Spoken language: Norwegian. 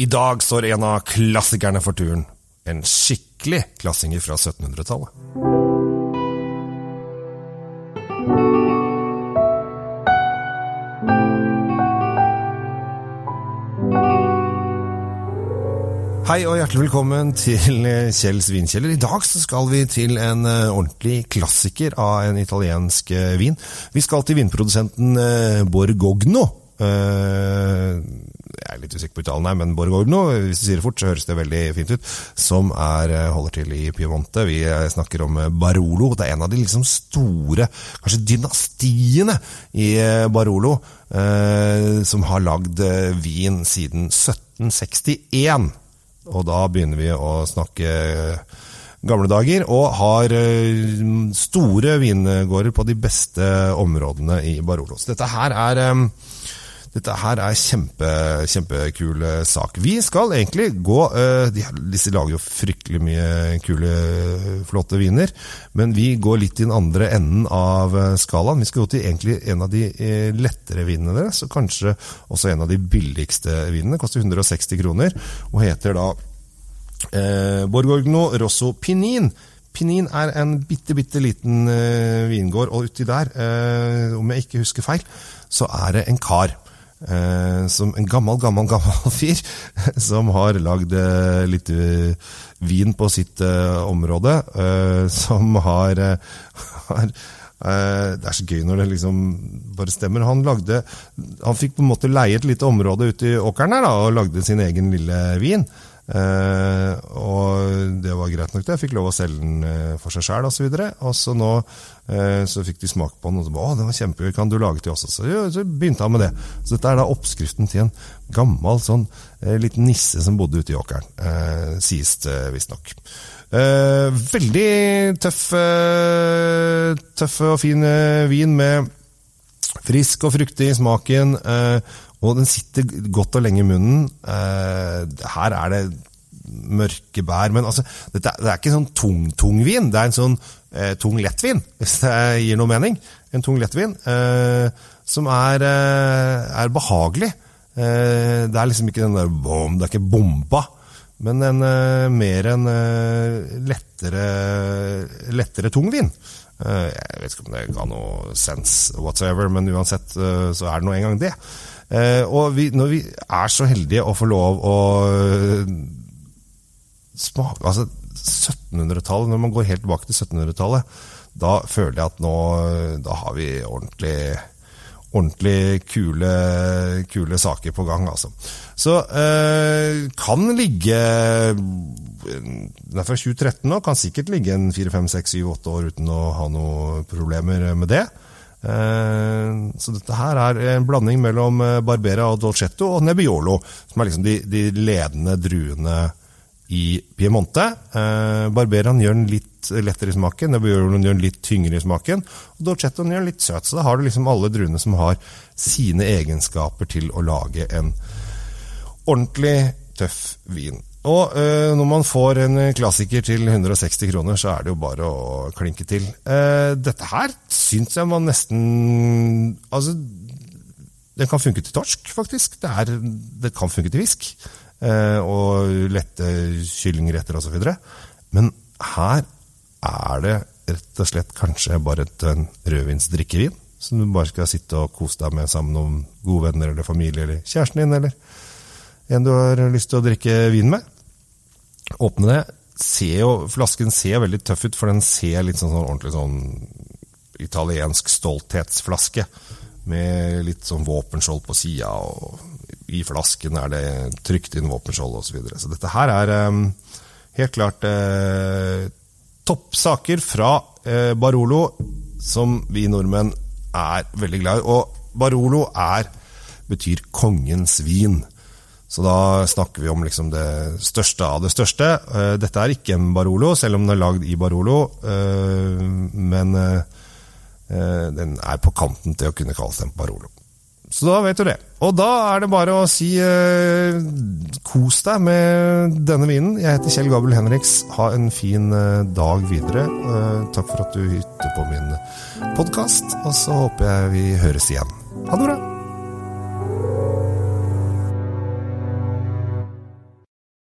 I dag står en av klassikerne for turen. En skikkelig klassinger fra 1700-tallet. Hei og hjertelig velkommen til Kjells vinkjeller. I dag skal vi til en eh, ordentlig klassiker av en italiensk eh, vin. Vi skal til vinprodusenten eh, Borgogno. Litt usikker på uttalen her, men Borgogno, hvis du sier det fort, så høres det veldig fint ut. Som er, holder til i Piemonte. Vi snakker om Barolo. Det er en av de liksom store, kanskje dynastiene i Barolo, som har lagd vin siden 1761. Og da begynner vi å snakke gamle dager, og har eh, store vingårder på de beste områdene i Barolo. Så dette her er eh, dette her er kjempe, kjempekul sak. Vi skal egentlig gå eh, Disse lager jo fryktelig mye kule, flotte viner. Men vi går litt i den andre enden av skalaen. Vi skal gå til egentlig en av de lettere vinene deres, og kanskje også en av de billigste vinene. Koster 160 kroner, og heter da eh, Borgorgno Rosso Pinin. Pinin er en bitte, bitte liten eh, vingård, og uti der, eh, om jeg ikke husker feil, så er det en kar. Eh, som en gammel, gammel, gammel fyr som har lagd eh, litt uh, vin på sitt område. Som har, har Det er så gøy når det liksom bare stemmer. Han lagde Han fikk på en måte leie et lite område ute i åkeren her da, og lagde sin egen lille vin. Uh, og det var greit nok, det. Jeg fikk lov å selge den uh, for seg sjøl osv. Og, og så nå uh, så fikk de smak på den, og så ba, å, den var kjempegøy, kan du lage til oss? Så, så begynte han med det. Så dette er da oppskriften til en gammel sånn liten nisse som bodde ute i åkeren. sies det visstnok. veldig tøff, tøff og fin vin med frisk og fruktig i smaken. Og den sitter godt og lenge i munnen. Eh, her er det mørke bær. Men altså, det er ikke sånn tung, tung vin. Det er en sånn eh, tung lettvin, hvis det gir noe mening. En tung lettvin eh, som er, eh, er behagelig. Eh, det er liksom ikke den der bom, det er ikke bomba. Men en, eh, mer en lettere, lettere tungvin. Jeg vet ikke om det ga noe sense whatsoever, men uansett så er det nå engang det. Eh, og vi, når vi er så heldige å få lov å eh, smake Altså 1700-tallet, når man går helt tilbake til 1700-tallet, da føler jeg at nå Da har vi ordentlig ordentlig kule, kule saker på gang, altså. Så eh, kan ligge Den er fra 2013 nå, kan sikkert ligge en 4-5-6-7-8 år uten å ha noen problemer med det. Eh, så dette her er en blanding mellom eh, Barbera og Dolcetto og Nebbiolo, som er liksom de, de ledende druene i Piemonte. Eh, Barberaen gjør den litt lettere i smaken, Nebbioloen gjør den litt tyngre i smaken, og Dolcettoen gjør den litt søt. Så da har du liksom alle druene som har sine egenskaper til å lage en ordentlig tøff vin. Og eh, når man får en klassiker til 160 kroner, så er det jo bare å klinke til. Eh, dette her syns jeg man nesten Altså, den kan funke til torsk, faktisk. Det, er, det kan funke til fisk. Uh, og lette kyllingretter osv. Men her er det rett og slett kanskje bare et, rødvinsdrikkevin. Som du bare skal sitte og kose deg med sammen med noen gode venner eller familie eller kjæresten din, eller en du har lyst til å drikke vin med. Åpne det. Ser jo, flasken ser veldig tøff ut, for den ser litt sånn, sånn ordentlig sånn italiensk stolthetsflaske. Med litt sånn våpenskjold på sida, og i flasken er det trykt inn våpenskjold osv. Så, videre. så dette her er um, helt klart eh, toppsaker fra eh, Barolo, som vi nordmenn er veldig glad i. Og Barolo er, betyr kongens vin. Så da snakker vi om liksom det største av det største. Eh, dette er ikke en Barolo, selv om den er lagd i Barolo. Men den er på kanten til å kunne kalles en Barolo. Så da vet du det. Og da er det bare å si eh, kos deg med denne vinen. Jeg heter Kjell Gabel Henriks. Ha en fin eh, dag videre. Eh, takk for at du hytter på min podkast, og så håper jeg vi høres igjen. Ha det bra!